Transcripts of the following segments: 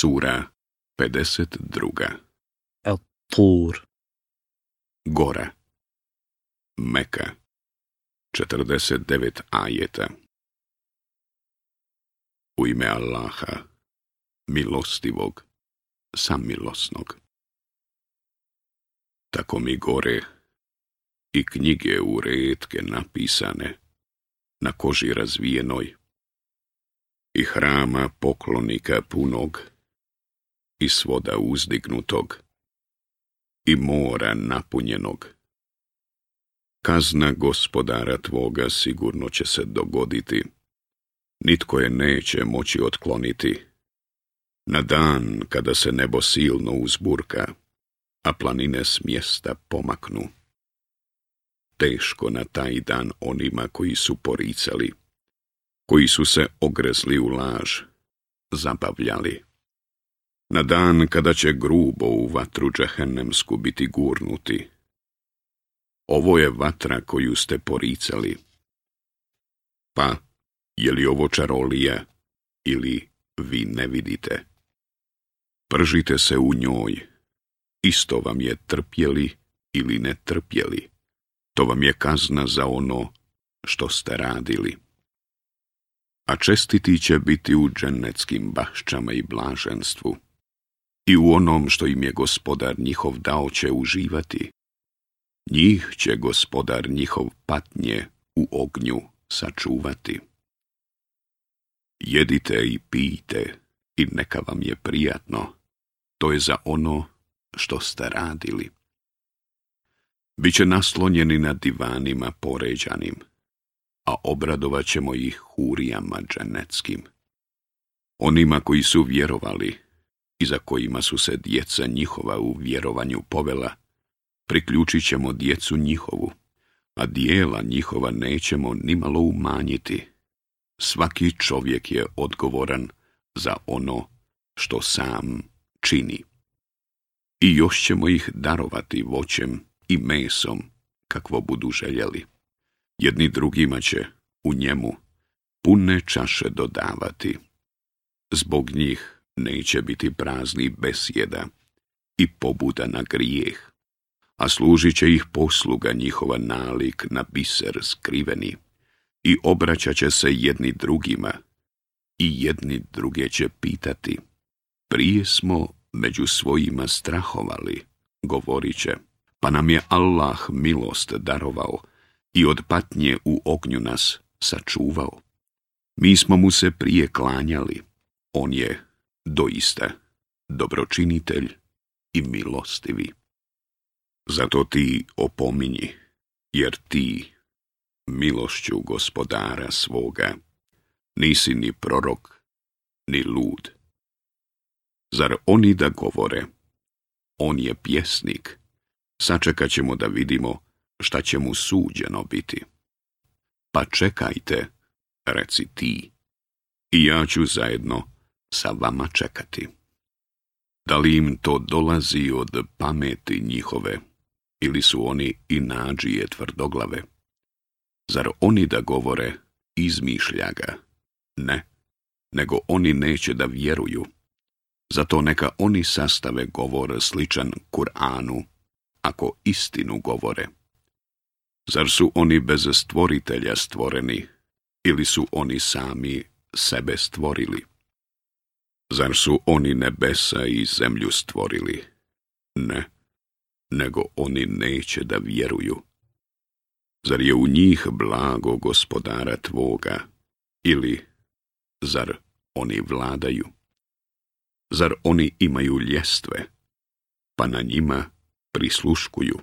Sura 52. El-Tur Gora Meka 49 ajeta U ime Allaha, milostivog, samilosnog. Tako mi gore i knjige u redke napisane, na koži razvijenoj, i hrama poklonika punog, i svoda uzdignutog i mora napunjenog. Kazna gospodara tvoga sigurno će se dogoditi. Nitko je neće moći otkloniti. Na dan kada se nebo silno uzburka, a planine s mjesta pomaknu. Teško na taj dan onima koji su poricali, koji su se ogrezli u laž, zabavljali na dan kada će grubo u vatru džehennemsku biti gurnuti. Ovo je vatra koju ste poricali. Pa, je li ovo čarolija ili vi ne vidite? Pržite se u njoj. Isto vam je trpjeli ili ne trpjeli. To vam je kazna za ono što ste radili. A čestiti će biti u dženeckim bašćama i blaženstvu i u onom što im je gospodar njihov dao će uživati. Njih će gospodar njihov patnje u ognju sačuvati. Jedite i pijte i neka vam je prijatno, to je za ono što ste radili. Biće naslonjeni na divanima poređanim, a obradovat ćemo ih hurijama dženeckim. Onima koji su vjerovali, za kojima su se djeca njihova u vjerovanju povela, priključit ćemo djecu njihovu, a dijela njihova nećemo nimalo umanjiti. Svaki čovjek je odgovoran za ono što sam čini. I još ćemo ih darovati voćem i mesom, kakvo budu željeli. Jedni drugima će u njemu pune čaše dodavati. Zbog njih neće biti prazni besjeda i pobuda na grijeh, a služit će ih posluga njihova nalik na biser skriveni i obraćat će se jedni drugima i jedni druge će pitati. Prije smo među svojima strahovali, govorit će, pa nam je Allah milost darovao i od patnje u ognju nas sačuvao. Mi smo mu se prije klanjali, on je doista dobročinitelj i milostivi. Zato ti opominji, jer ti, milošću gospodara svoga, nisi ni prorok, ni lud. Zar oni da govore, on je pjesnik, sačekat ćemo da vidimo šta će mu suđeno biti. Pa čekajte, reci ti, i ja ću zajedno sa vama čekati. Da li im to dolazi od pameti njihove, ili su oni i nađije tvrdoglave? Zar oni da govore, izmišlja ga? Ne, nego oni neće da vjeruju. Zato neka oni sastave govor sličan Kur'anu, ako istinu govore. Zar su oni bez stvoritelja stvoreni, ili su oni sami sebe stvorili? Zar su oni nebesa i zemlju stvorili? Ne, nego oni neće da vjeruju. Zar je u njih blago gospodara tvoga? Ili, zar oni vladaju? Zar oni imaju ljestve, pa na njima prisluškuju?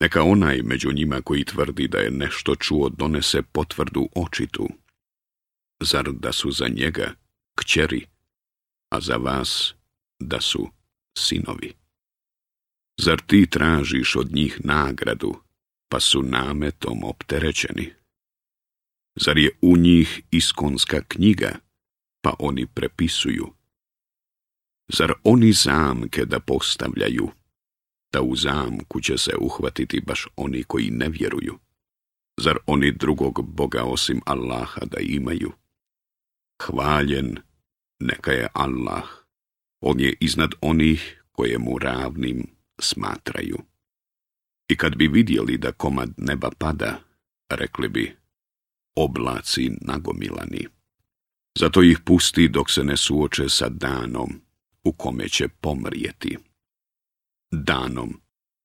Neka onaj među njima koji tvrdi da je nešto čuo donese potvrdu očitu. Zar da su za njega kćeri, a za vas da su sinovi. Zar ti tražiš od njih nagradu, pa su nametom opterećeni? Zar je u njih iskonska knjiga, pa oni prepisuju? Zar oni zamke da postavljaju, da u zamku će se uhvatiti baš oni koji ne vjeruju? Zar oni drugog Boga osim Allaha da imaju? Hvaljen neka je Allah. On je iznad onih koje mu ravnim smatraju. I kad bi vidjeli da komad neba pada, rekli bi, oblaci nagomilani. Zato ih pusti dok se ne suoče sa danom u kome će pomrijeti. Danom,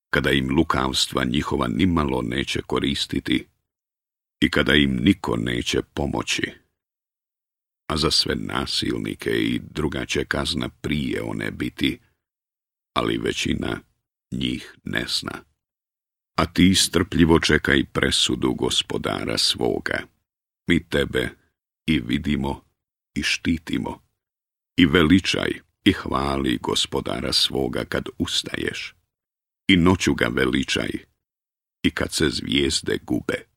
kada im lukavstva njihova nimalo neće koristiti i kada im niko neće pomoći a za sve nasilnike i druga će kazna prije one biti, ali većina njih ne zna. A ti strpljivo čekaj presudu gospodara svoga. Mi tebe i vidimo i štitimo. I veličaj i hvali gospodara svoga kad ustaješ. I noću ga veličaj i kad se zvijezde gube.